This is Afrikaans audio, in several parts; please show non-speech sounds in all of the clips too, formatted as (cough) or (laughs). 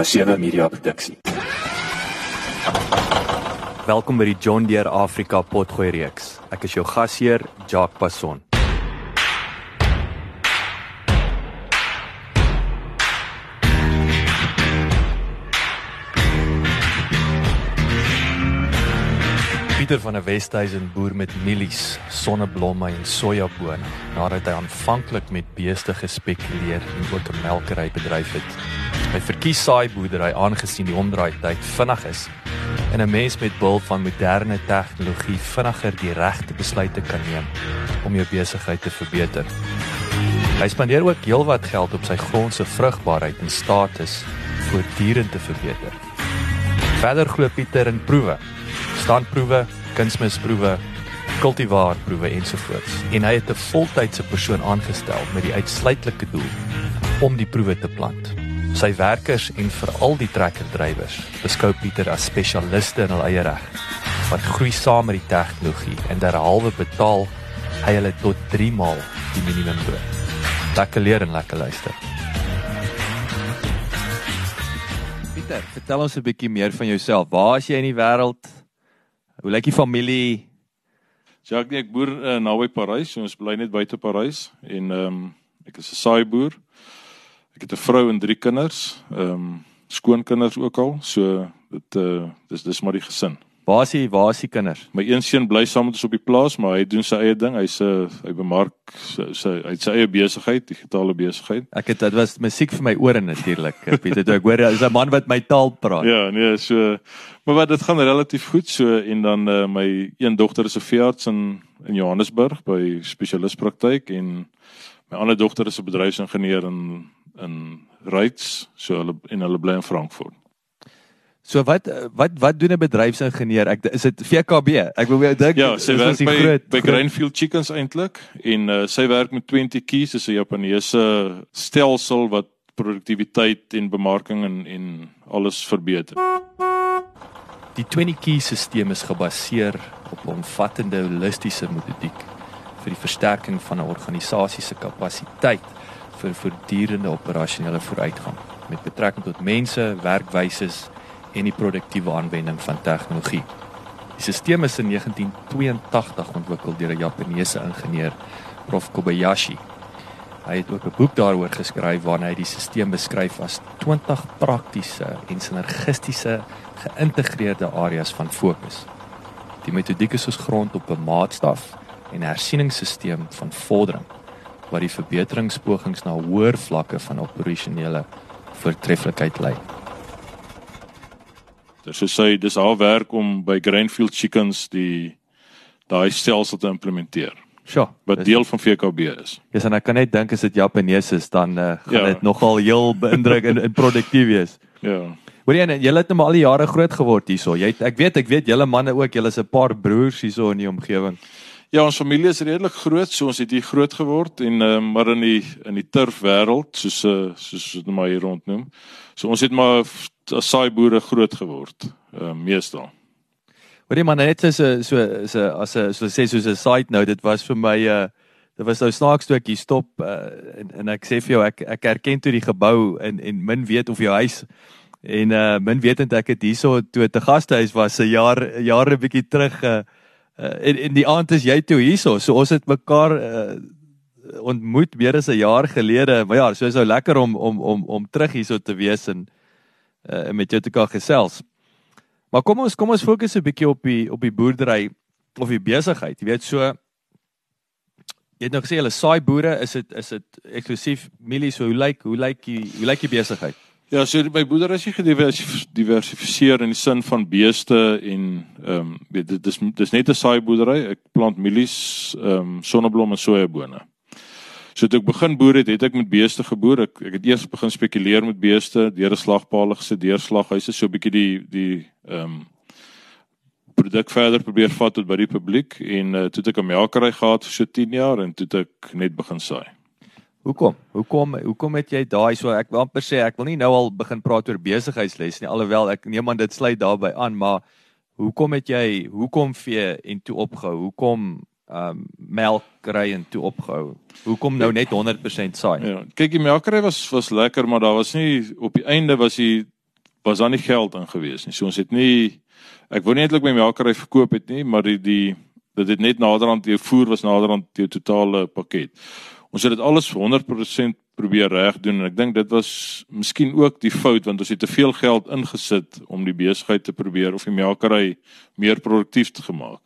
Masena Media Produksie. Welkom by die John Deere Afrika Potgooi reeks. Ek is jou gasheer, Jacques Passon. Pieter van der Westhuizen boer met mielies, sonneblomme en sojabone nadat hy aanvanklik met beeste gespekuleer en ook 'n melkery bedryf het. Hy verkies saai boerdery aangesien die omdraai tyd vinnig is en 'n mens met behulp van moderne tegnologie vinniger die regte besluite kan neem om jou besigheid te verbeter. Hy spandeer ook heelwat geld op sy grond se vrugbaarheid en status voortdurend te verbeter. Verder glo Pieter in proewe standproewe, kunsmisproewe, kultivaarproewe ensovoorts. En hy het 'n voltydse persoon aangestel met die uitsluitlike doel om die proewe te plant. Sy werkers en veral die trekkerdrywers beskou Pieter as spesialiste in hul eie reg wat groei saam met die tegnologie en derhalwe betaal hy hulle tot 3 maal die minimumloon. Lekker leer en lekker luister. Pieter, vertel ons 'n bietjie meer van jouself. Waar is jy in die wêreld? Hoe lyk die familie? Jacques, ek boer uh, naby Parys, so ons bly net buite Parys en ehm um, ek is 'n saai boer. Ek het 'n vrou en drie kinders, ehm um, skoonkinders ook al, so dit uh dis dis maar die gesin. Waar is hy? Waar is die kinders? My een seun bly saam met ons op die plaas, maar hy doen sy eie ding. Hy's 'n uh, hy bemark sy sy hy het sy eie besigheid, digitale besigheid. Ek het dit was musiek vir my ore natuurlik. Pieter, ek hoor hy's 'n man wat my taal praat. Ja, nee, so maar wat dit gaan relatief goed so en dan uh, my een dogter is 'n veearts in in Johannesburg by spesialispraktyk en my ander dogter is 'n bedryfsingenieur in in Ryds, so hulle en hulle bly in Frankfurt. So wat wat wat doen 'n bedryfsingenieur? Ek is dit VKB. Ek wil weer dink ja, sy werk by, groot, by Greenfield Chickens eintlik en uh, sy werk met 20 keys, dis 'n Japaneese stelsel wat produktiwiteit en bemarking en en alles verbeter. Die 20 key stelsel is gebaseer op 'n omvattende holistiese metodiek vir die versterking van 'n organisasie se kapasiteit vir voortdurende operasionele vooruitgang met betrekking tot mense, werkwyses en die produktiewe aanwending van tegnologie. Die stelsel is in 1982 ontwikkel deur 'n Japannese ingenieur, Prof Kobayashi. Hy het ook 'n boek daaroor geskryf waarin hy die stelsel beskryf as 20 praktiese en sinergistiese geïntegreerde areas van fokus. Die metodiek is grond op 'n maatstaf en hersieningssisteem van vordering wat die verbeteringspogings na hoër vlakke van operasionele voortreffelikheid lei. Dis so sê dis haar werk om by Greenfield Chickens die daai stelsel te implementeer. Sjoe, wat deel van VKB is. Ja, yes, en ek kan net dink as dit Japanees is dan uh, gaan dit ja. nogal heel beïndruk en, en produktief wees. Ja. Hoor jy, julle het nou al die jare groot geword hierso. Jy het, ek weet, ek weet julle manne ook, julle is 'n paar broers hierso in die omgewing. Ja, ons familie is redelik groot, so ons het hier groot geword en uh, maar in die in die turf wêreld, soos uh, soos dit maar hier rondnoem. So ons het maar as saai boere groot geword, uh, meestal. Hoor jy man net so so so as 'n so sê soos 'n side note, dit was vir my 'n uh, dit was nou snaaks toe ek hier stop uh, en en ek sê vir jou ek ek erken toe die gebou en en min weet of jou huis en uh, min wetend ek het hierso toe te gastehuis was 'n jaar jare bietjie terug uh, uh, en en die aand is jy toe hierso so ons het mekaar uh, ontmoet meer as 'n jaar gelede maar ja so is nou lekker om om om om terug hierso te wees en uh, met jou te kan gesels. Maar kom ons kom ons fokus 'n bietjie op die op die boerdery of die besigheid. Jy weet so jy het nou gesê hulle saai boere, is dit is dit eksklusief mielies so hoe lyk hoe lyk die hoe lyk die besigheid? Ja, so by boerdery is jy gediversifiseer in die sin van beeste en ehm um, weet dit is dis net 'n saai boerdery. Ek plant mielies, ehm um, sonneblom en sojabone. So toe ek begin boer het, het ek met beeste geboer. Ek ek het eers begin spekuleer met beeste, deur 'n slagpaal gesit, deur slaghuise, so 'n bietjie die die ehm um, produk verder probeer vat tot by die publiek en uh, toe het ek 'n melkery gehad vir so 10 jaar en toe het ek net begin saai. Hoekom? Hoekom hoekom het jy daai so ek wil amper sê ek wil nie nou al begin praat oor besigheidsles nie alhoewel ek neem aan dit sluit daarbey aan maar hoekom het jy hoekom vee en toe opgehou? Hoekom um melkery en toe opgehou. Hoekom nou net 100% saai? Ja, kyk die melkery was was lekker, maar daar was nie op die einde was die was daar nie geld ingewees nie. So ons het nie ek wou nie eintlik my melkery verkoop het nie, maar die die dit het net naderhand jou voer was naderhand jou totale pakket. Ons het dit alles 100% probeer reg doen en ek dink dit was miskien ook die fout want ons het te veel geld ingesit om die besigheid te probeer of die melkery meer produktief te gemaak.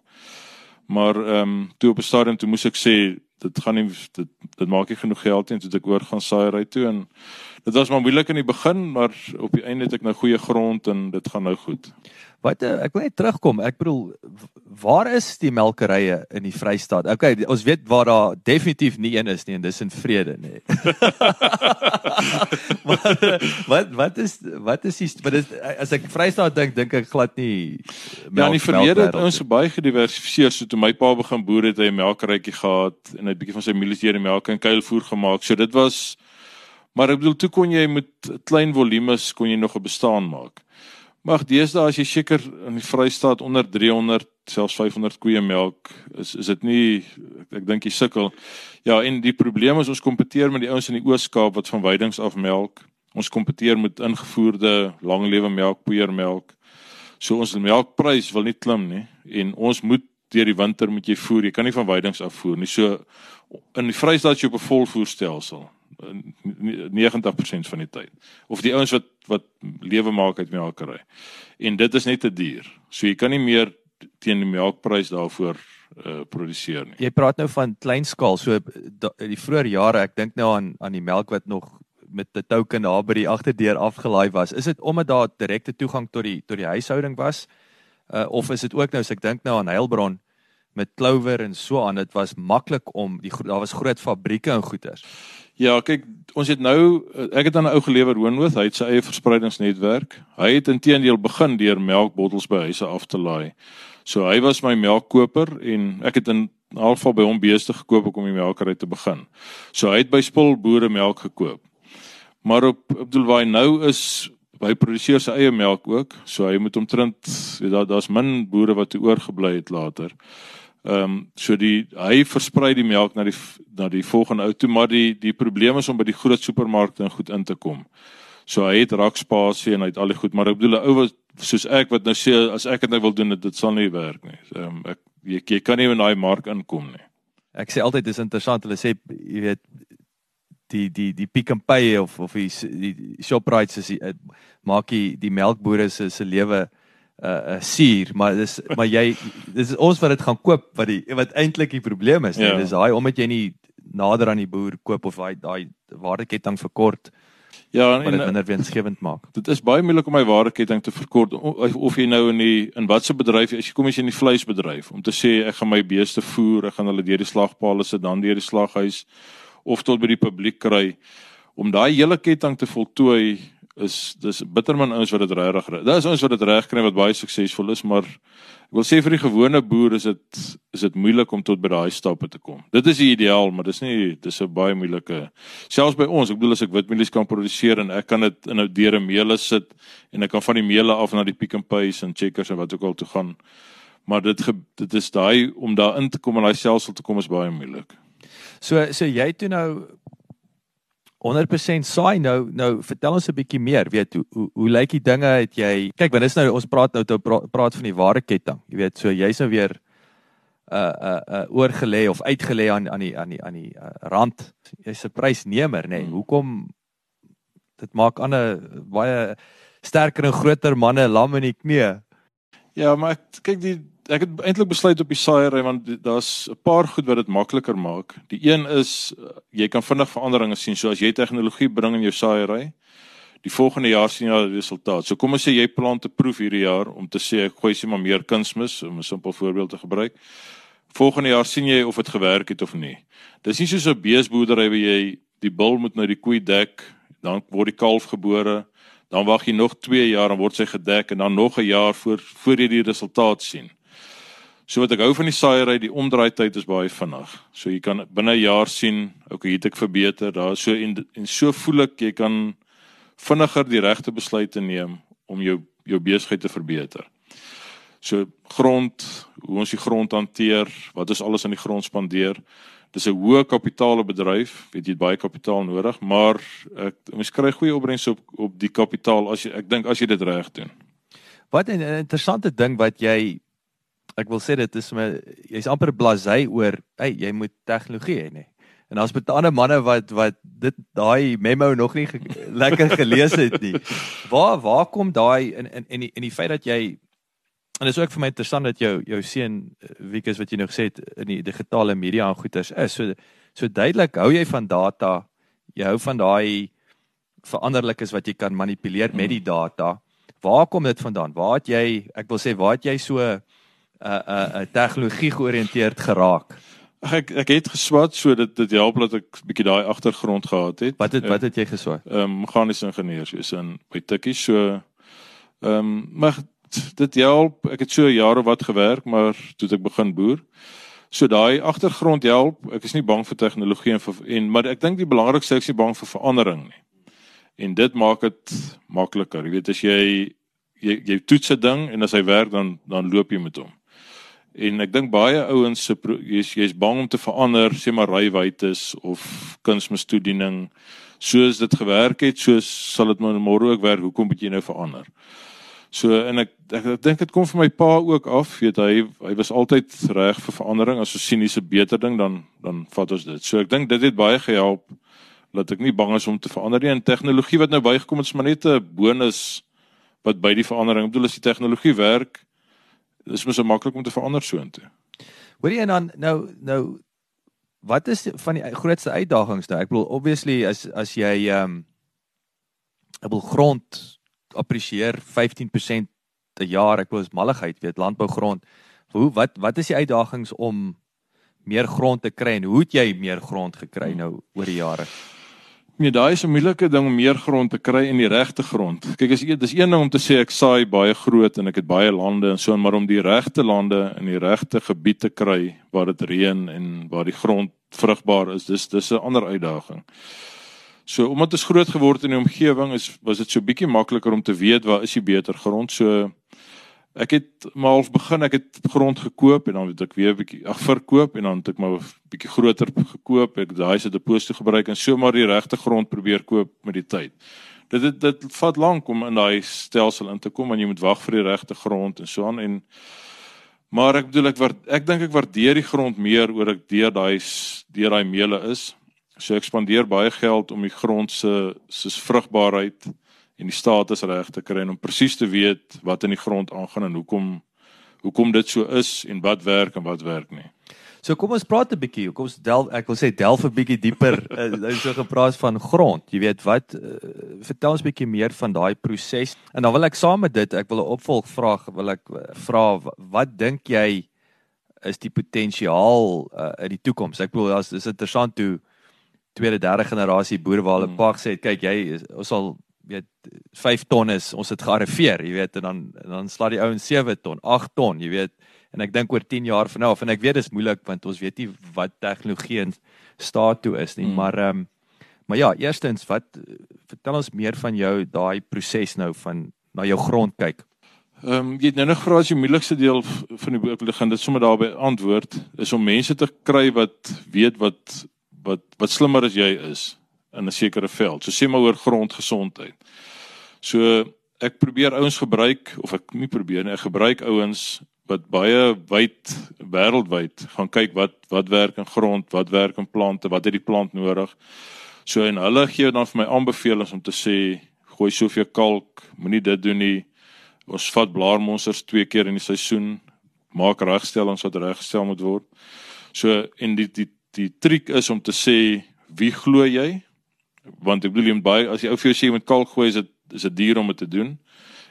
Maar ehm um, toe op 'n stadium toe moes ek sê dit gaan nie dit dit maak nie genoeg geld nie en toe ek oor gaan saaiery toe en dit was maar moeilik in die begin maar op die einde het ek nou goeie grond en dit gaan nou goed. Wat ek wil net terugkom. Ek bedoel waar is die melkerye in die Vrystaat? Okay, ons weet waar daar definitief nie een is nie en dis in Vrede nê. (laughs) wat wat wat is wat is die wat is as ek Vrystaat dink dink ek glad nie Ja, in die verlede het ons baie gediversifiseer. So toe my pa begin boer het hy 'n melkerytjie gehad en hy het 'n bietjie van sy mieliesdeur melk en kuilvoer gemaak. So dit was maar ek bedoel toe kon jy met klein volumes kon jy nog 'n bestaan maak. Mag deesdae as jy seker in die Vrystaat onder 300 selfs 500 koeie melk is is dit nie ek, ek dink jy sukkel. Ja, en die probleem is ons kompeteer met die ouens in die Oos-Kaap wat van weidings af melk. Ons kompeteer met ingevoerde langlewe melk, poeiermelk. So ons melkprys wil nie klim nie en ons moet deur die winter moet jy voer. Jy kan nie van weidings af voer nie. So in die Vrystaat jy op 'n volvoerstelsel. 90% van die tyd. Of die ouens wat wat lewe maak uit melkery. En dit is net te duur. So jy kan nie meer teen die melkprys daarvoor uh produseer nie. Jy praat nou van kleinskaal. So da, die vroeë jare, ek dink nou aan aan die melk wat nog met 'n token daar by die agterdeur afgelaai was. Is dit omdat daar direkte toegang tot die tot die huishouding was? Uh of is dit ook nou as ek dink nou aan Heilbron met Clover en so aan, dit was maklik om die daar was groot fabrieke en goederes. Ja, kyk, ons het nou ek het aan 'n ou gelewer Hoenwood, hy het sy eie verspreidingsnetwerk. Hy het intedeel begin deur melkbottels by huise af te laai. So hy was my melkkoper en ek het in algeval by hom beeste gekoop om die melkery te begin. So hy het by Spul boere melk gekoop. Maar op Abdulwai nou is hy produseer sy eie melk ook. So hy moet omtrent daar daar's min boere wat oorgebly het later. Ehm um, so die hy versprei die melk na die na die volgende ou toe maar die die probleem is om by die groot supermarkte en goed in te kom. So hy het rakspasie en hy het al die goed maar ek bedoel 'n ou wat soos ek wat nou sê as ek dit nou wil doen dit, dit sal nie werk nie. Ehm um, ek jy, jy kan nie in daai mark inkom nie. Ek sê altyd dis interessant hulle sê jy weet die die die Pick n Pay of of die die Shoprite is maak die die melkbore se se lewe uh, uh suur, maar dis maar jy dis ons wat dit gaan koop wat die wat eintlik die probleem is, ja. dis daai omdat jy nie nader aan die boer koop of daai daai waardeketting verkort. Ja, en dit minder winsgewend maak. (laughs) Dit is baie moeilik om my waardeketting te verkort of, of jy nou in die in watter bedryf as jy kom as jy in die vleisbedryf om te sê ek gaan my beeste voer, ek gaan hulle deur die slagpale sit, dan deur die slaghuis of tot by die publiek kry om daai hele ketting te voltooi is dis bitterman ouens wat dit regtig reg. Daar is ouens wat dit reg kry wat baie suksesvol is, maar ek wil sê vir die gewone boer is dit is dit moeilik om tot by daai stappe te kom. Dit is die ideaal, maar dis nie dis 'n baie moeilike selfs by ons. Ek bedoel as ek witmielies kan produseer en ek kan dit in 'n deure meele sit en ek kan van die meele af na die Pick n Pays en Checkers en wat ook al toe gaan. Maar dit dit is daai om daar in te kom en daai selfsel te kom is baie moeilik. So so jy toe nou 100% saai. Nou nou vertel ons 'n bietjie meer. Weet hoe hoe, hoe lyk die dinge? Het jy kyk want dis nou ons praat nou te praat van die ware ketting. Jy weet so jy's nou weer uh uh uh oorgelê of uitgelê aan aan die aan die aan die uh, rand. Jy's 'n prysnemer nê. Nee. hoekom? Dit maak ander baie sterker en groter manne lam in die knie. Ja maar kyk die ek het eintlik besluit op die saaiery want daar's 'n paar goed wat dit makliker maak. Die een is uh, jy kan vinnig veranderinge sien. So as jy tegnologie bring in jou saaiery, die volgende jaar sien jy die resultaat. So kom ons sê jy plant 'n proef hierdie jaar om te sê ek gooi sê maar meer kunsmis om 'n simpel voorbeeld te gebruik. Volgende jaar sien jy of dit gewerk het of nie. Dis nie soos 'n beesboerdery waar jy die bul moet nou die koei dek, dan word die kalf gebore, dan wag jy nog 2 jaar en word sy gedek en dan nog 'n jaar voor voor jy die resultaat sien. So wat ek hou van die saaiery, die omdraai tyd is baie vinnig. So jy kan binne 'n jaar sien, okay, het ek verbeter. Daar so en, en so voel ek jy kan vinniger die regte besluite neem om jou jou besigheid te verbeter. So grond, hoe ons die grond hanteer, wat is alles aan die grond spandeer. dis 'n hoë kapitaale bedryf, weet jy baie kapitaal nodig, maar ek mens kry goeie opbrengs op op die kapitaal as jy ek dink as jy dit reg doen. Wat 'n interessante ding wat jy ek wil sê dit is my jy's amper blasé oor, hey, jy moet tegnologie hê, nee. En daar's baie ander manne wat wat dit daai memo nog nie ge (laughs) lekker gelees het nie. Waar waar kom daai in in en die en die feit dat jy en dit is ook vir my interessant dat jou jou seun Wikus wat jy nou gesê het in die digitale media en goeters is. So so duidelik hou jy van data. Jy hou van daai veranderlikes wat jy kan manipuleer met die data. Waar kom dit vandaan? Waar het jy ek wil sê waar het jy so uh, uh, uh, tegnologie georiënteerd geraak? Ek ek het geswat so dit dit help dat ek bietjie daai agtergrond gehad het. Wat het wat het jy geswat? Ehm um, meganiese ingenieur soos in by Tikkie so ehm um, maar dit help. Ek het so jare wat gewerk, maar toe ek begin boer. So daai agtergrond help. Ek is nie bang vir tegnologie en vir, en maar ek dink die belangrikste is ek is nie bang vir verandering nie. En dit maak dit makliker. Jy weet as jy jy jy toets 'n ding en as hy werk dan dan loop jy met hom. En ek dink baie ouens se jy's jy's bang om te verander, sê maar rywytes of kunsmistoediening. Soos dit gewerk het, soos sal dit môre ook werk. Hoekom moet jy nou verander? So en ek ek, ek dink dit kom van my pa ook af, weet hy hy was altyd reg vir verandering. As ons sien hier's 'n beter ding dan dan vat ons dit. So ek dink dit het baie gehelp dat ek nie bang is om te verander nie. En tegnologie wat nou bygekom het, is maar net 'n bonus wat by die verandering. Ek bedoel as die tegnologie werk, dis mos so maklik om te verander so intoe. Hoor jy dan nou nou wat is van die grootste uitdagings nou? Ek bedoel obviously as as jy ehm um, ek wil grond appresieer 15% 'n jaar, ek is malligheid, weet landbougrond. Hoe wat wat is die uitdagings om meer grond te kry en hoe het jy meer grond gekry nou oor die jare? Nee, daai is 'n moeilike ding om meer grond te kry in die regte grond. Kyk, as jy dis een ding om te sê ek saai baie groot en ek het baie lande en so, maar om die regte lande in die regte gebied te kry waar dit reën en waar die grond vrugbaar is, dis dis 'n ander uitdaging. So omdat ons groot geword in die omgewing is, was dit so bietjie makliker om te weet waar is die beter grond. So Ek het maar half begin, ek het grond gekoop en dan het ek weer 'n bietjie ag verkoop en dan het ek maar 'n bietjie groter gekoop. Ek daai se deposito gebruik en so maar die regte grond probeer koop met die tyd. Dit dit dit vat lank om in daai stelsel in te kom en jy moet wag vir die regte grond en so aan en maar ek bedoel ek wat ek dink ek waardeer die grond meer oor ek deur daai deur daai meele is. So ek spandeer baie geld om die grond se se vrugbaarheid en die status reg te kry en om presies te weet wat in die grond aangaan en hoekom hoekom dit so is en wat werk en wat werk nie. So kom ons praat 'n bietjie. Kom ons delf ek wil sê delf 'n bietjie dieper. (laughs) Nou so gepraat van grond. Jy weet wat uh, vertel ons 'n bietjie meer van daai proses. En dan wil ek saam met dit, ek wil 'n opvolgvraag wil ek eh, vra wat dink jy is die potensiaal uh, in die toekoms? Ek bedoel as is interessant hoe tweede derde generasie boere waar hulle hmm. pa gesê het kyk jy ons sal weet 5 ton is ons het gearriveer, jy weet en dan en dan slaat die ouens 7 ton, 8 ton, jy weet. En ek dink oor 10 jaar van nou af en ek weet dis moeilik want ons weet nie wat tegnologie in staat toe is nie, mm. maar ehm um, maar ja, eerstens wat vertel ons meer van jou daai proses nou van na jou grond kyk. Ehm um, jy het nou nog gevra as die moeilikste deel van die boek wil gaan dit sommer daarby antwoord is om mense te kry wat weet wat wat wat slimmer as jy is in 'n sekere veld. So sê maar oor grondgesondheid. So ek probeer ouens gebruik of ek nie probeer nie, ek gebruik ouens wat baie wyd wêreldwyd gaan kyk wat wat werk in grond, wat werk in plante, wat het die plant nodig. So en hulle gee dan vir my aanbevelings om te sê gooi soveel kalk, moenie dit doen nie. Ons vat blaarmonsters twee keer in die seisoen, maak regstellings wat reggestel moet word. So en die die die triek is om te sê wie glo jy? Want ek bedoel jy moet baie as jy ou vir jou sê jy moet kalk gooi is dit is dit duur om dit te doen.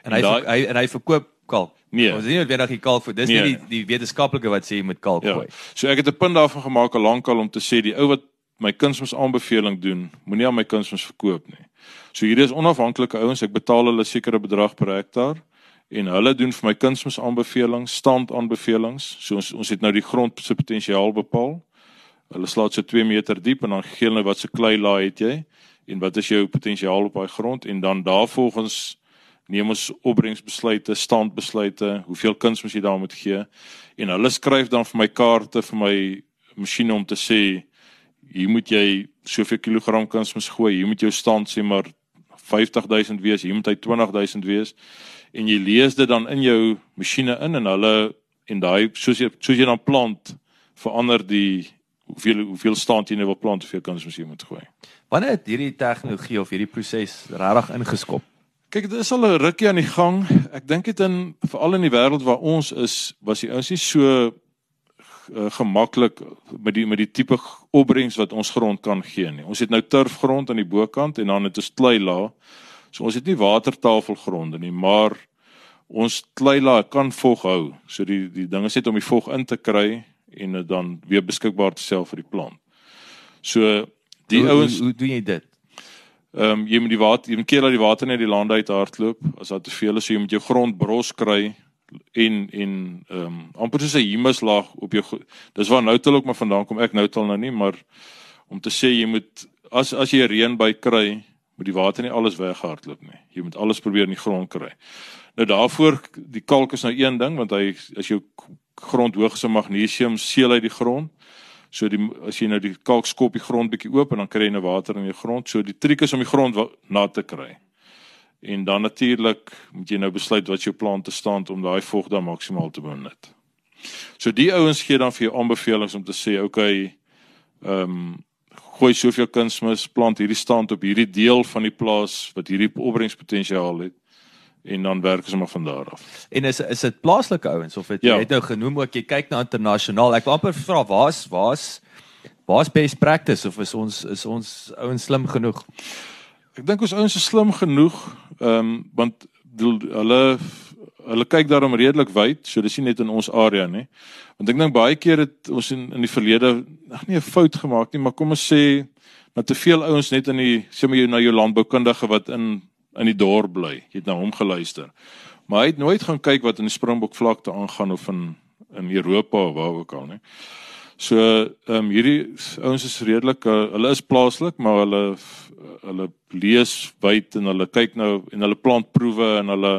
En, en hy daai, hy en hy verkoop kalk. Nee. Ons sien nie noodwendig die kalk vir dis nee. nie die die wetenskaplike wat sê jy moet kalk ja. gooi. So ek het 'n punt daarvan gemaak al lankal om te sê die ou wat my kunsmis aanbeveling doen, moenie aan my kunsmis verkoop nie. So hierdie is onafhanklike ouens, ek betaal hulle sekere bedrag per hektaar en hulle doen vir my kunsmis aanbevelings, stand aanbevelings. So ons ons het nou die grond se potensiaal bepaal. Hulle slaat so 2 meter diep en dan gee hulle wat se klei laai het jy? En wat is jou potensiaal op daai grond? En dan daarvolgens neem ons opbrengsbesluite, standbesluite, hoeveel kuns moet jy daar moet gee? En hulle skryf dan vir my kaarte vir my masjiene om te sê hier moet jy soveel kilogram kunsmis gooi, hier moet jou stand sê maar 50000 wees, hier moet hy 20000 wees. En jy lees dit dan in jou masjiene in en hulle en daai soos jy soos jy dan plant verander die hoeveel hoeveel jy nou wil plant, hoeveel kunsmis jy moet gooi. Wanneer het hierdie tegnologie of hierdie proses regtig ingeskop? Kyk, dit is al 'n rukkie aan die gang. Ek dink dit in veral in die wêreld waar ons is, was die ouens nie so uh, gemaklik met die met die tipe opbrengs wat ons grond kan gee nie. Ons het nou turfgrond aan die bokant en dan het ons klei laag. So ons het nie watertafelgronde nie, maar ons klei laag kan vog hou. So die die ding is net om die vog in te kry en dit dan weer beskikbaar te stel vir die plant. So die ouens hoe, hoe doen jy dit? Ehm um, jy moet die water, jy moet keer dat die water net die land uit hardloop as daar te veel is, so jy moet jou grond bros kry en en ehm um, amper soos 'n humuslaag op jou dis waar nou tel ook maar vandaan kom ek nou tel nou nie maar om te sê jy moet as as jy reën by kry moet die water nie alles weghardloop nie jy moet alles probeer in die grond kry nou daarvoor die kalk is nou een ding want hy as jou grond hoog is in magnesium seël hy die grond. So die as jy nou die kalk skop die grond bietjie oop en dan kry jy nou water in die grond. So die triek is om die grond nat te kry. En dan natuurlik moet jy nou besluit wat jou plan te staan om daai vog dan maksimaal te benut. So die ouens gee dan vir jou aanbevelings om te sê, okay, ehm um, gooi soveel kunsmis, plant hierdie stand op hierdie deel van die plaas wat hierdie opbrengspotensiaal het en dan werk ons maar van daar af. En is is dit plaaslike ouens of het jy ja. het nou genoem ook jy kyk na internasionaal. Ek wil amper vra waar's waar's waar's best practice of is ons is ons ouens slim genoeg? Ek dink ons ouens is slim genoeg, ehm um, want hulle hulle kyk daarom redelik wyd, so dis nie net in ons area nie. Want ek dink baie keer het ons in in die verlede ag nee 'n fout gemaak nie, maar kom ons sê dat te veel ouens net in die sê maar jy na jou landboukundige wat in in die dorp bly, jy het na hom geluister. Maar hy het nooit gaan kyk wat in die Springbok vlakte aangaan of in in Europa of waar ook al nie. So ehm um, hierdie ouens is redelik uh, hulle is plaaslik, maar hulle hulle lees wyd en hulle kyk nou en hulle plant proewe en hulle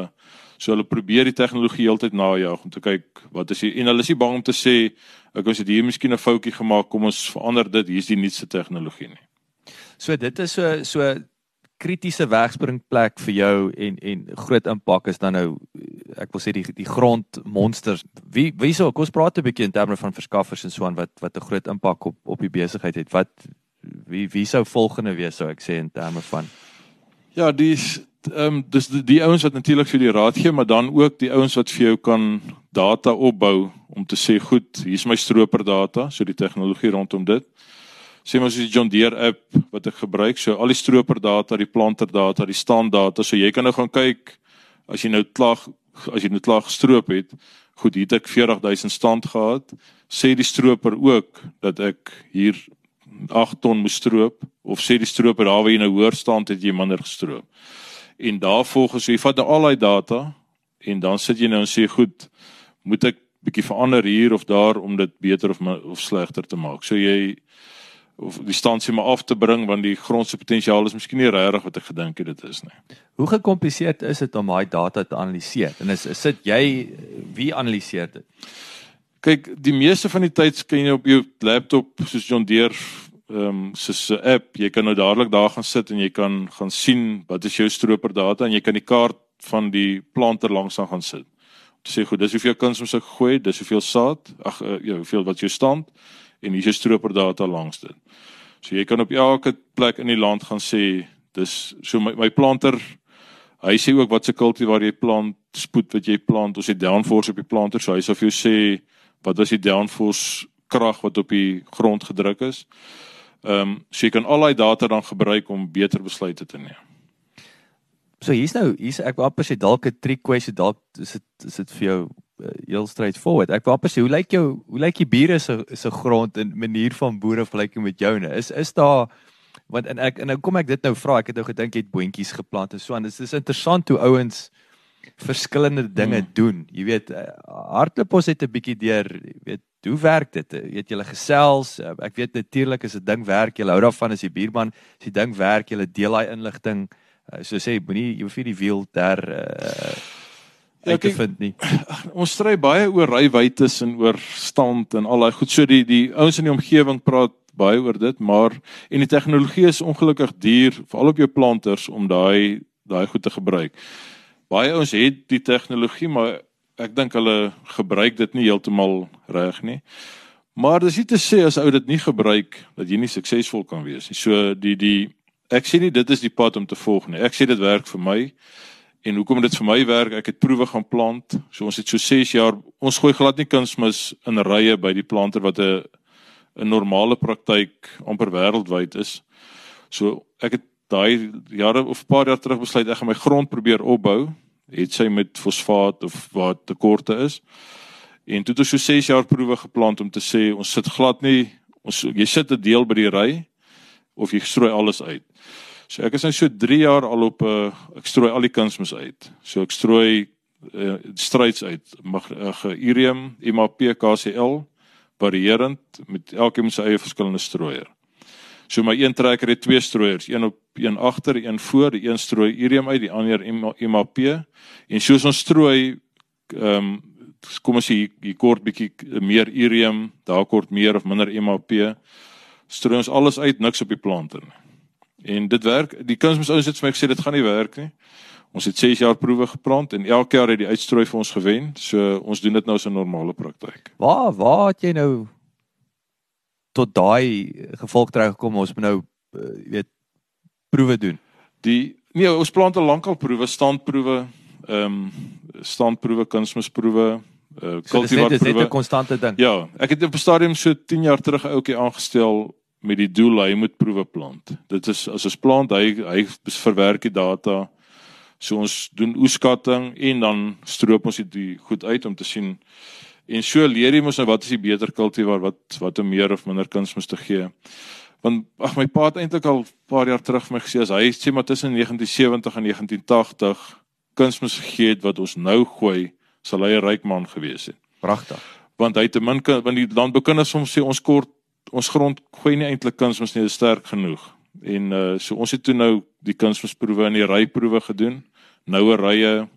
so hulle probeer die tegnologie heeltyd najag om te kyk wat is hier en hulle is nie bang om te sê ek ons het hier miskien 'n foutjie gemaak, kom ons verander dit, hier's die nuutste tegnologie nie. So dit is so so kritiese wegspringplek vir jou en en groot impak is dan nou ek wil sê die die grondmonsters. Wie wie sou kom ons praat 'n bietjie in terme van verskaffers en so aan wat wat 'n groot impak op op die besigheid het. Wat wie wie sou volgende wees sou ek sê in terme van Ja, dis ehm um, dis die, die ouens wat natuurlik vir die raad gee, maar dan ook die ouens wat vir jou kan data opbou om te sê goed, hier's my stroper data, so die tegnologie rondom dit. Sê mos die John Deere app wat ek gebruik, so al die stroper data, die planter data, die stand data, so jy kan nou gaan kyk as jy nou klaar as jy nou klaar gestroop het, goed, het ek 40000 stand gehad. Sê die stroper ook dat ek hier 8 ton moes stroop of sê die stroper daar waar jy nou hoor staan het jy minder gestroop. En daarvolgens jy vat nou al daai data en dan sit jy nou en sê goed, moet ek bietjie verander hier of daar om dit beter of of slegter te maak. So jy of die stand sê maar af te bring want die grond se potensiaal is miskien nie regtig wat ek gedink het dit is nie. Hoe gekompliseerd is dit om daai data te analiseer? En is, is sit jy wie analiseer dit? Kyk, die meeste van die tyd kan jy op jou laptop soos John Deere ehm um, soos 'n app, jy kan nou dadelik daar gaan sit en jy kan gaan sien wat is jou stroper data en jy kan die kaart van die planter langs aan gaan sit. Om te sê goed, dis hoeveel kuns ons gegooi, dis hoeveel saad, ag uh, ja, hoeveel wat jou stand en hier is jou stroper data langs dit. So jy kan op elke plek in die land gaan sê dis so my my planter hy sê ook wat se kultivar jy plant, spoed wat jy plant, ons het downforce op die planter, so hy sê vir jou sê wat was die downforce krag wat op die grond gedruk is. Ehm um, so jy kan al daai data dan gebruik om beter besluite te neem. So hier's nou hier's ek wou amper sê dalk 'n trick question dalk is dit is dit vir jou heel straightforward. Ek wou amper sê hoe lyk jou hoe lyk die bure se se grond en manier van boere vergelyking met joune? Is is daar want en ek en nou kom ek dit nou vra ek het nou gedink jy het boontjies geplant en so aan. Dit is interessant hoe ouens verskillende dinge hmm. doen. Jy weet hardloop ons het 'n bietjie deur, jy weet hoe werk dit? Jy weet julle gesels. Ek weet natuurlik is 'n ding werk. Jy hou daarvan as die buurman, as die ding werk, jy deel daai inligting. So sê moenie jy hoef nie die wiel ter uh, Ja, ek vind nie. (clears throat) Ons stry baie oor rywytes en oor stand en al daai goed. So die die ouens in die omgewing praat baie oor dit, maar en die tegnologie is ongelukkig duur veral op jou planters om daai daai goed te gebruik. Baie ouens het die tegnologie, maar ek dink hulle gebruik dit nie heeltemal reg nie. Maar dis nie te sê as ou dit nie gebruik dat jy nie suksesvol kan wees nie. So die die ek sê nie dit is die pad om te volg nie. Ek sê dit werk vir my. En hoekom dit vir my werk, ek het proewe gaan plant. So ons het so 6 jaar, ons gooi glad nie kunsmis in rye by die planter wat 'n 'n normale praktyk amper wêreldwyd is. So ek het daai jare of 'n paar jaar terug besluit ek gaan my grond probeer opbou, het sy met fosfaat of wat tekorte is. En toe het ons so 6 jaar proewe geplant om te sê ons sit glad nie ons jy sit 'n deel by die ry of jy strooi alles uit. So ek is nou so 3 jaar al op 'n uh, eh, ek strooi al die kunsmis uit. So ek strooi uh, stryds uit. Mag uh, Irium, MAP, KCL varierend met elkeen sy eie verskillende strooier. So my een trekker het twee strooiers, een op een agter, een voor, die een strooi Irium uit, die ander MAP. En soos ons strooi ehm um, kom ons sê hier kort bietjie meer Irium, daar kort meer of minder MAP. Strooi ons alles uit, niks op die planter nie. En dit werk. Die kunsmis ouens het vir my gesê dit gaan nie werk nie. Ons het 6 jaar proewe geplant en elke jaar het die uitstrooi vir ons gewen. So ons doen dit nou as 'n normale praktyk. Waar waar het jy nou tot daai gevolg terug gekom ons moet nou uh, weet proewe doen. Die nee, ons plant al lankal proewe, standproewe, ehm um, standproewe, kunsmisproewe, uh kultivar proewe. Dit is 'n konstante ding. Ja, ek het op 'n stadium so 10 jaar terug 'n ouetjie aangestel met die doel hy moet proewe plant. Dit is as ons plant hy hy verwerk die data. So ons doen oeskatting en dan stroop ons dit goed uit om te sien en so leer jy mos nou wat is die beter kultivar wat wat om meer of minder kunsmis te gee. Want ag my pa het eintlik al 'n paar jaar terug vir my gesê as hy sê maar tussen 1970 en 1980 kunsmis gegee het wat ons nou gooi, sal hy 'n ryk man gewees het. Pragtig. Want hy het te min want die landboukinders soms sê ons kort ons grond gooi nie eintlik kunsmis nie, dit is sterk genoeg. En uh so ons het toe nou die kunsmisproewe en die ryproewe gedoen. Noue rye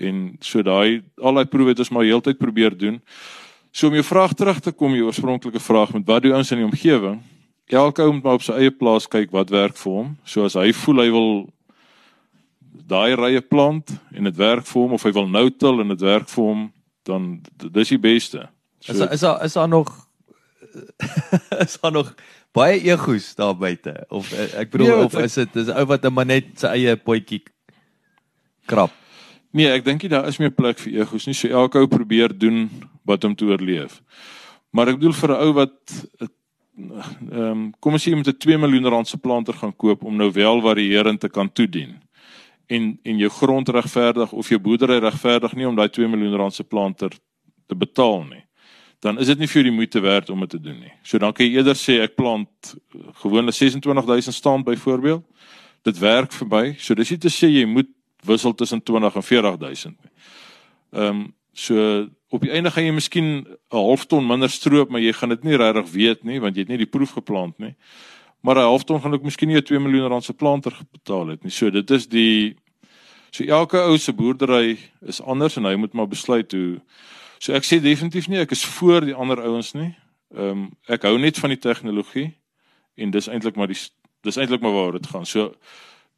en so daai al daai proewe het ons maar heeltyd probeer doen. So om jou vraag terug te kom, jou oorspronklike vraag met wat doen ons in die omgewing? Elke ou moet maar op sy eie plaas kyk wat werk vir hom. So as hy voel hy wil daai rye plant en dit werk vir hom of hy wil nou til en dit werk vir hom, dan dis die beste. So, is is daar is daar nog (laughs) is daar nog baie egos daar buite of eh, ek bedoel nee, of is dit is ou wat net net sy eie potjie krap. Nee, ek dink daar is meer plek vir egos nie. So elke ou probeer doen wat om te oorleef. Maar ek bedoel vir 'n ou wat ehm um, kom as jy met 'n 2 miljoen rand se planter gaan koop om nou wel varierend te kan toedien en en jou grond regverdig of jou boerdery regverdig nie om daai 2 miljoen rand se planter te betaal nie dan is dit nie vir die moeite werd om dit te doen nie. So dan kan jy eerder sê ek plant gewone 26000 staan byvoorbeeld. Dit werk vir my. So dis nie te sê jy moet wissel tussen 20 en 40000 nie. Ehm um, so op die einde gaan jy miskien 'n half ton minder stroop, maar jy gaan dit nie regtig weet nie want jy het nie die proef geplant nie. Maar 'n half ton gaan ook miskien nie 'n 2 miljoen rand se planter betaal het nie. So dit is die so elke ou se boerdery is anders en hy moet maar besluit hoe So ek sê definitief nie ek is voor die ander ouens nie. Ehm um, ek hou net van die tegnologie en dis eintlik maar die dis eintlik maar waar dit gaan. So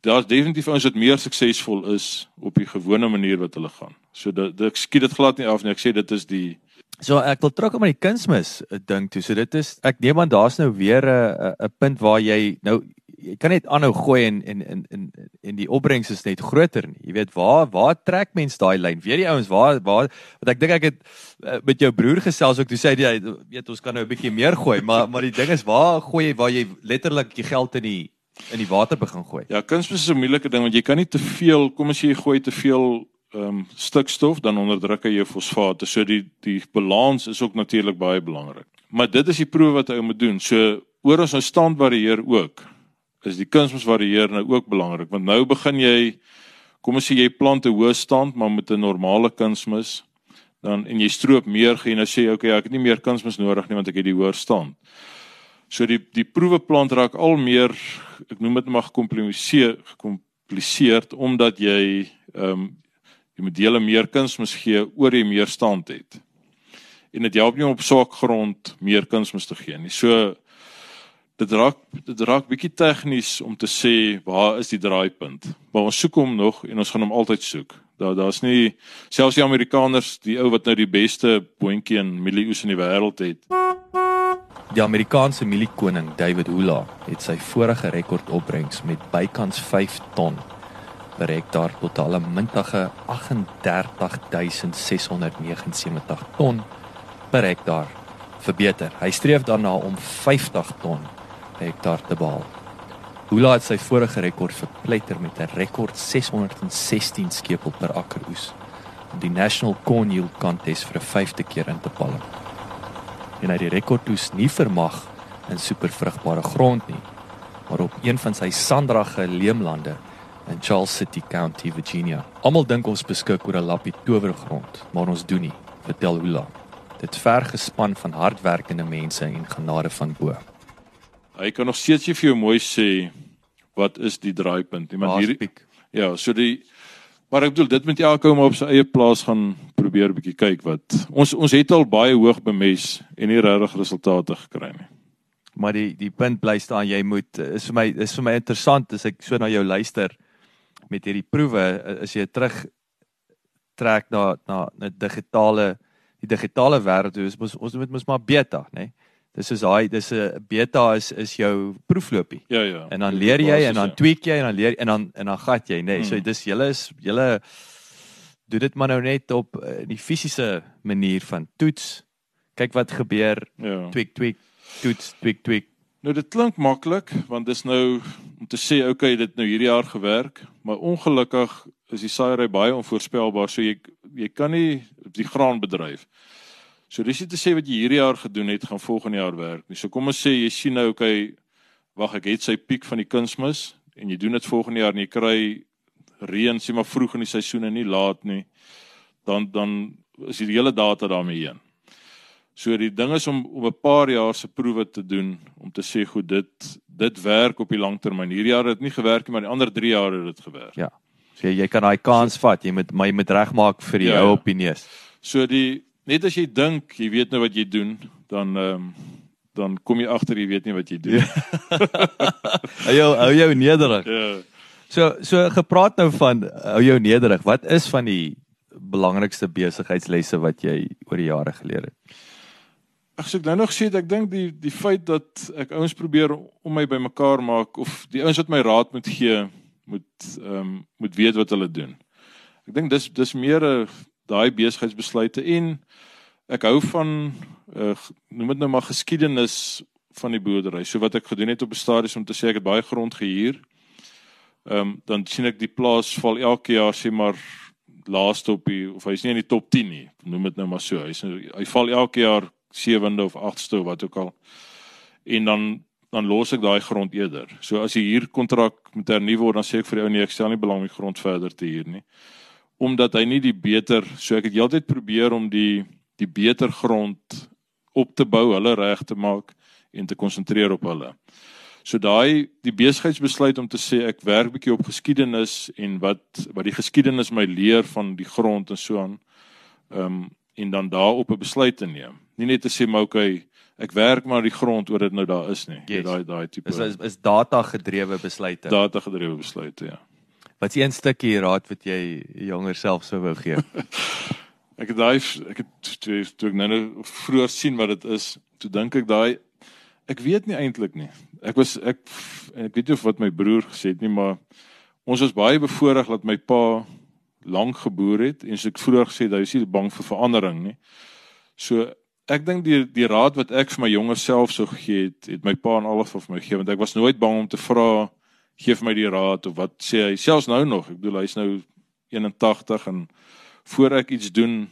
daar's definitief ouens wat meer suksesvol is op die gewone manier wat hulle gaan. So dit ek skiet dit glad nie af nie. Ek sê dit is die So ek wil terugkom aan die kunsmis ding toe. So dit is ek neem aan daar's nou weer 'n 'n punt waar jy nou jy kan net aanhou gooi en en en en en die opbrengs is net groter nie. Jy weet waar waar trek mens daai lyn? Weet die ouens waar waar wat ek dink ek het uh, met jou broer gesels ook toe sê jy weet ons kan nou 'n bietjie meer gooi, maar maar die ding is waar gooi jy waar jy letterlik die geld in die in die water begin gooi. Ja, kunsmis is 'n moeilike ding want jy kan nie te veel, kom as jy gooi te veel ehm um, stikstof dan onderdruk hy jou fosfate. So die die balans is ook natuurlik baie belangrik. Maar dit is die proewe wat hy moet doen. So oor ons nou stand varieer ook is die kunsmis varieer nou ook belangrik want nou begin jy kom ons sê jy plant 'n hoë stand maar met 'n normale kunsmis dan en jy stroop meer jy nou sê okay ek het nie meer kunsmis nodig nie want ek het die hoër stand. So die die proewe plant raak al meer ek noem dit maar gekompliseer gekompliseerd omdat jy ehm um, jy moet dele meer kunsmis gee oor jy meer stand het. En dit help nie om op swak grond meer kunsmis te gee nie. So dit raak dit raak bietjie tegnies om te sê waar is die draaipunt. Maar ons soek hom nog en ons gaan hom altyd soek. Daar daar's nie selfs die Amerikaners, die ou wat nou die beste boontjie en mielieoes in die wêreld het. Die Amerikaanse mieliekoning David Hula het sy vorige rekordopbrengs met bykans 5 ton per hektaar tot 'n mintige 38679 ton per hektaar verbeter. Hy streef daarna om 50 ton hektaar te behaal. Hula het sy vorige rekord verpletter met 'n rekord 616 skepel per akker oes om die National Corn Yield Contest vir 'n vyfde keer in te palm. En hy het die rekord oes nie vermag in supervrugbare grond nie, maar op een van sy sandrage leemlande in Charles City County, Virginia. Almal dink ons beskik oor 'n lappie towergrond, maar ons doen nie, vertel Hula. Dit verg gespan van hardwerkende mense en genade van bo. Hy kan nog steeds vir jou mooi sê wat is die draaipunt. Iemand hier Ja, so die maar ek bedoel dit moet elke ou maar op sy eie plaas gaan probeer bietjie kyk wat ons ons het al baie hoog bemes en nie regtig resultate gekry nie. Maar die die punt bly staan jy moet is vir my is vir my interessant as ek so na jou luister met hierdie proewe as jy terug trek na na 'n digitale die digitale wêreld is ons ons moet mos maar beta nê nee? Dis is daai dis 'n beta is is jou proeflopie. Ja ja. En dan leer jy en dan ja. tweak jy en dan leer en dan en dan gat jy, nê. Nee. So hmm. dis julle is julle doen dit maar nou net op uh, die fisiese manier van toets. Kyk wat gebeur. Ja. Tweak tweak toets tweak tweak. Nou dit klink maklik want dis nou om te sê okay dit nou hierdie jaar gewerk, maar ongelukkig is die saaiery baie onvoorspelbaar. So jy jy kan nie die graan bedryf. So dis nie te sê wat jy hierdie jaar gedoen het gaan volgende jaar werk nie. So kom ons sê jy sien nou okay, wag ek het sy piek van die kunsmis en jy doen dit volgende jaar en jy kry reën sê maar vroeg in die seisoen en nie laat nie. Dan dan is die hele data daarmee heen. So die ding is om om 'n paar jaar se proewe te doen om te sê goed dit dit werk op die langtermyn. Hierdie jaar het dit nie gewerk nie, maar die ander 3 jaar het dit gewerk. Ja. So jy kan daai kans vat. Jy moet my moet regmaak vir die ja, ou ja. opinies. So die net as jy dink jy weet nou wat jy doen, dan ehm um, dan kom jy agter jy weet nie wat jy doen. (laughs) hou jou hou jou nederig. Ja. So so gepraat nou van hou jou nederig. Wat is van die belangrikste besigheidslesse wat jy oor die jare geleer het? Ag so ek nou nog sê ek dink die die feit dat ek ouens probeer om my bymekaar maak of die ouens wat my raad moet gee moet ehm um, moet weet wat hulle doen. Ek dink dis dis meer 'n daai besigheidsbesluite en ek hou van uh, noem dit nou maar geskiedenis van die boerdery. So wat ek gedoen het op 'n stadium om te sê ek het baie grond gehuur. Ehm um, dan sien ek die plaas val elke jaar sê maar laaste op die of hy's nie in die top 10 nie. Noem dit nou maar so. Hy's hy val elke jaar 7de of 8ste of wat ook al. En dan dan los ek daai grond eerder. So as die huurkontrak moet hernu word, dan sê ek vir die ou nee, ek stel nie belang om die grond verder te huur nie omdat hy nie die beter so ek het heeltyd probeer om die die beter grond op te bou, hulle reg te maak en te konsentreer op hulle. So daai die besigheidsbesluit om te sê ek werk bietjie op geskiedenis en wat wat die geskiedenis my leer van die grond en so aan. Ehm um, en dan daarop 'n besluit te neem. Nie net te sê maar okay, ek werk maar die grond oor dit nou daar is nie. Yes. Daai daai tipe is, is is data gedrewe besluite. Data gedrewe besluite, ja. Wat een stukkie raad wat jy jonger self sou wou gee? (laughs) ek het daai ek het toe, toe ek nou nou vroeër sien wat dit is, toe dink ek daai ek weet nie eintlik nie. Ek was ek ek weet nie of wat my broer gesê het nie, maar ons was baie bevoorreg dat my pa lank geboer het en so ek vroeër gesê hy is nie bang vir verandering nie. So ek dink die die raad wat ek vir my jonger self sou gegee het, het my pa en alles vir my gegee want ek was nooit bang om te vra gee vir my die raad of wat sê hy? Selfs nou nog ek bedoel hy's nou 81 en voor ek iets doen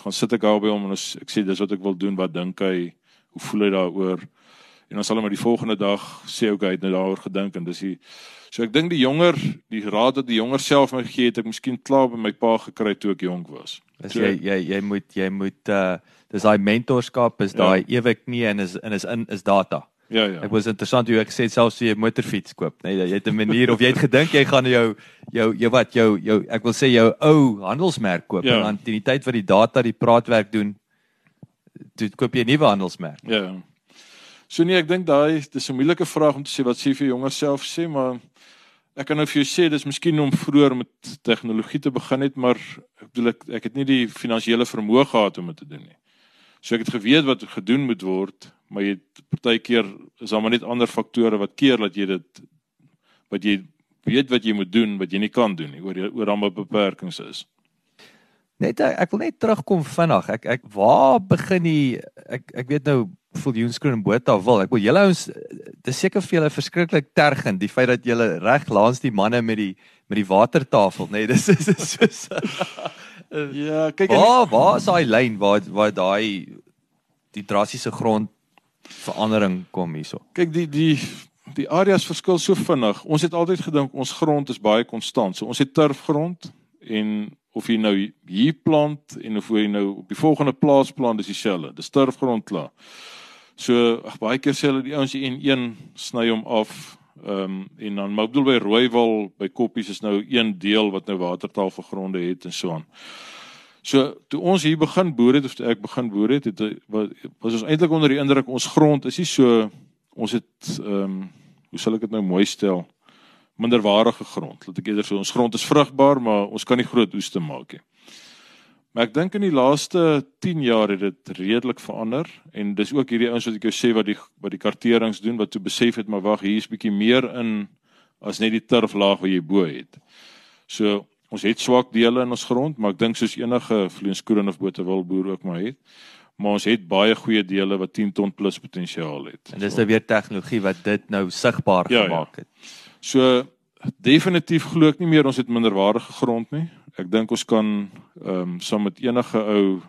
gaan sit ek daar by hom en as ek sê dis wat ek wil doen wat dink hy? Hoe voel hy daaroor? En dan sal hy maar die volgende dag sê ook hy het nou daaroor gedink en dis die so ek dink die jonger die raad wat die jonger self my gegee het ek miskien klaar by my pa gekry toe ek jonk was. As so, jy jy jy moet jy moet uh dis daai mentorskap is daai ja. ewig nie en is en is in is data Ja ja. Ek was interessant hoe ek sê selfs jy 'n motorfiets koop, nee, jy het 'n manier of jy het gedink jy gaan jou jou jou wat jou jou ek wil sê jou ou handelsmerk koop ja. en aan die tyd wat die data die praatwerk doen, toe koop jy 'n nuwe handelsmerk. Ja. So nee, ek dink daai dis 'n moeilike vraag om te sê wat sê vir jonger self sê, maar ek kan nou vir jou sê dis miskien om vroeër met tegnologie te begin het, maar ek bedoel ek ek het nie die finansiële vermoë gehad om dit te doen nie. So ek het geweet wat gedoen moet word, maar jy partykeer is daar maar net ander faktore wat keer dat jy dit wat jy weet wat jy moet doen wat jy nie kan doen nie oor oor dan beperkings is. Net ek wil net terugkom vinnig. Ek ek waar begin die ek ek weet nou Viljoenskroon en Botha wil. Ek wil julle ons dis seker vir julle verskriklik tergend die feit dat julle reg langs die manne met die met die watertafel, nê. Nee, (laughs) dis is soos Ja, kyk waar waar is daai lyn waar waar daai die drastiese grond verandering kom hierso. Kyk die die die areas verskil so vinnig. Ons het altyd gedink ons grond is baie konstant. So ons het turfgrond en of jy nou hier plant en of jy nou op die volgende plaas plant, dis dieselfde. Dis turfgrond klaar. So ag baie keer sê hulle die ouens die N1 sny hom af. Ehm um, en dan maar bedoel by Rooiwal by Koppies is nou een deel wat nou watertaalvergronde het en so aan. So toe ons hier begin boer het of ek begin boer het, het was ons eintlik onder die indruk ons grond is nie so ons het ehm um, hoe sal ek dit nou mooi stel? Minderwaardige grond. Laat ek eerder sê ons grond is vrugbaar, maar ons kan nie groot oeste maak nie. Maar ek dink in die laaste 10 jaar het dit redelik verander en dis ook hierdie ouens wat ek jou sê wat die wat die karterings doen wat toe besef het maar wag hier is bietjie meer in as net die turflaag wat jy bo het. So ons het swak dele in ons grond, maar ek dink soos enige vleeskoring of botewil boer ook maar het. Maar ons het baie goeie dele wat 10 ton plus potensiaal het. En dis nou weer tegnologie wat dit nou sigbaar ja, ja. gemaak het. Ja. So definitief glo ek nie meer ons het minderwaardige grond nie ek dink ons kan ehm um, saam met enige ou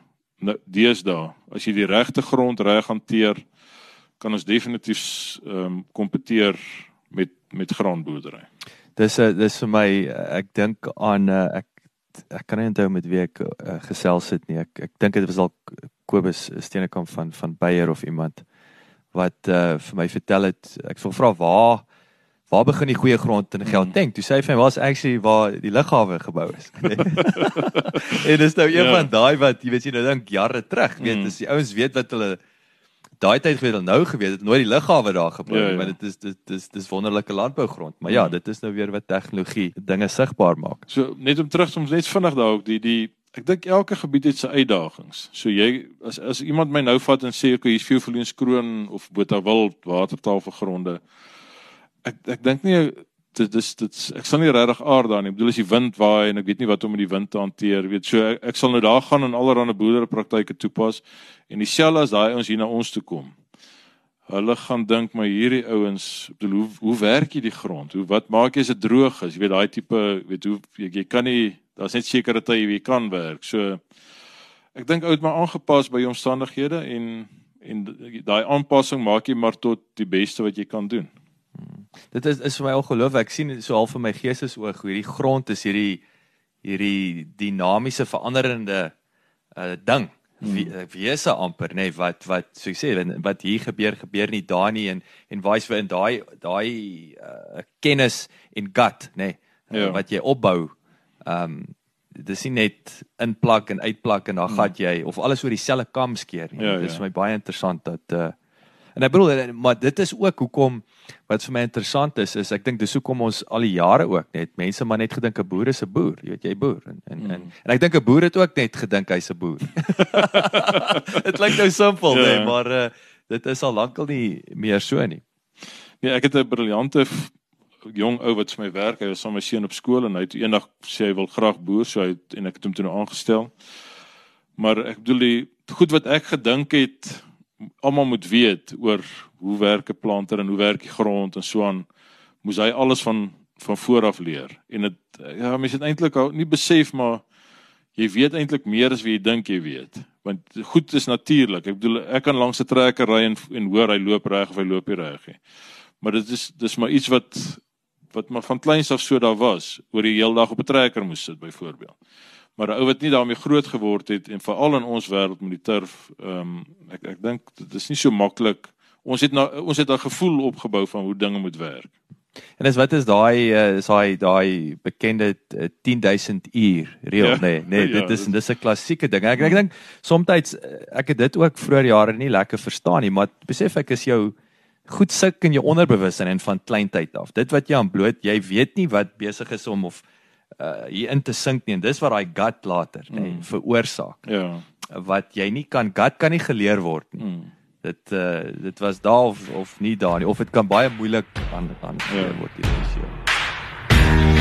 nou, deesdae as jy die regte grond reg hanteer kan ons definitief ehm um, kompeteer met met graanboerdery. Dis 'n dis vir my ek dink aan uh, ek ek kan nie onthou met wie ek uh, gesels het nie. Ek ek dink dit was al Kobus Steenekamp van van Beyer of iemand wat uh, vir my vertel het ek wil vra waar waar begin die goeie grond in Gauteng? Toe sê hy vir my was actually waar die lughawe gebou is. (laughs) (laughs) en dis nou een ja. van daai wat jy weet jy nou dink jare terug, weet hmm. as die ouens weet wat hulle daai tyd geweet het nou geweet het nooit die lughawe daar gebou nie, ja, ja. maar dit is dit dis dis wonderlike landbougrond. Maar ja, hmm. dit is nou weer wat tegnologie dinge sigbaar maak. So net om terug om net vinnig daar ook die die Ek dink elke gebied het sy uitdagings. So jy as as iemand my nou vat en sê ek hier's veel verloonskroon of Botawil watertaal vir gronde ek ek dink nie dit is dit ek sal nie regtig aard daar nie. Ek bedoel as die wind waai en ek weet nie wat om met die wind te hanteer, weet so ek, ek sal nou daar gaan en allerlei boerderepraktyke toepas en dieselfde as daai ons hier na ons toe kom. Hulle gaan dink maar hierdie ouens, bedoel hoe hoe werk jy die grond? Hoe wat maak jy as dit droog is? Jy weet daai tipe weet hoe jy, jy kan nie daar's net sekere tye wie kan werk. So ek dink ou het maar aangepas by die omstandighede en en daai aanpassing maak jy maar tot die beste wat jy kan doen. Dit is is vir my ongelooflik. Ek sien so half vir my geestesoog hoe hierdie grond is hierdie hierdie dinamiese veranderende uh ding. Wie hmm. wese amper nê nee, wat wat so ek sê wat hier gebeur gebeur nie daar nie en en wys vir in daai daai uh, kennis en gut nê nee, ja. wat jy opbou. Um dis nie net inplak en uitplak en dan hmm. gat jy of alles oor dieselfde kam skeer nie. Ja, dis ja. vir my baie interessant dat uh En ek bedoel maar dit is ook hoekom wat vir my interessant is is ek dink dis hoekom ons al die jare ook net mense maar net gedink 'n boer is 'n boer, jy weet jy boer en en mm. en, en ek dink 'n boer het ook net gedink hy's 'n boer. (laughs) Dit klink nou simpel, ja. nee, maar uh, dit is al lankal nie meer so nie. Nee, ek het 'n briljante jong ou wat vir my werk, hy was saam met my seun op skool en hy het eendag sê hy wil graag boer, so hy het, en ek het hom toe nou aangestel. Maar ek bedoel die goed wat ek gedink het almal moet weet oor hoe werk 'n planter en hoe werk die grond en so aan moes hy alles van van voor af leer. En dit ja mense het eintlik nie besef maar jy weet eintlik meer as wat jy dink jy weet want goed is natuurlik ek bedoel ek kan langs 'n trekker ry en en hoor hy loop reg of hy loop nie reg nie. Maar dit is dis maar iets wat wat maar van kleins af so daar was oor die hele dag op 'n trekker moes sit byvoorbeeld maar 'n ou wat nie daarmee groot geword het en veral in ons wêreld met die turf, ehm um, ek ek dink dit is nie so maklik. Ons het nou ons het 'n gevoel opgebou van hoe dinge moet werk. En dis wat is daai uh, is daai daai bekende uh, 10000 uur reël ja, nê nee, nee dit ja, is dis 'n klassieke ding. Ek ek dink soms ek het dit ook vroeër jare nie lekker verstaan nie, maar besef ek is jou goed suk in jou onderbewussyn en van kleintyd af. Dit wat jy aan bloot, jy weet nie wat besig is om of uh hier in te sink nie en dis wat daai gut later nê mm. veroorsaak. Ja. Wat jy nie kan gut kan nie geleer word nie. Mm. Dit uh dit was daar of, of nie daar nie of dit kan baie moeilik aan aan ja. word hierdie sewe.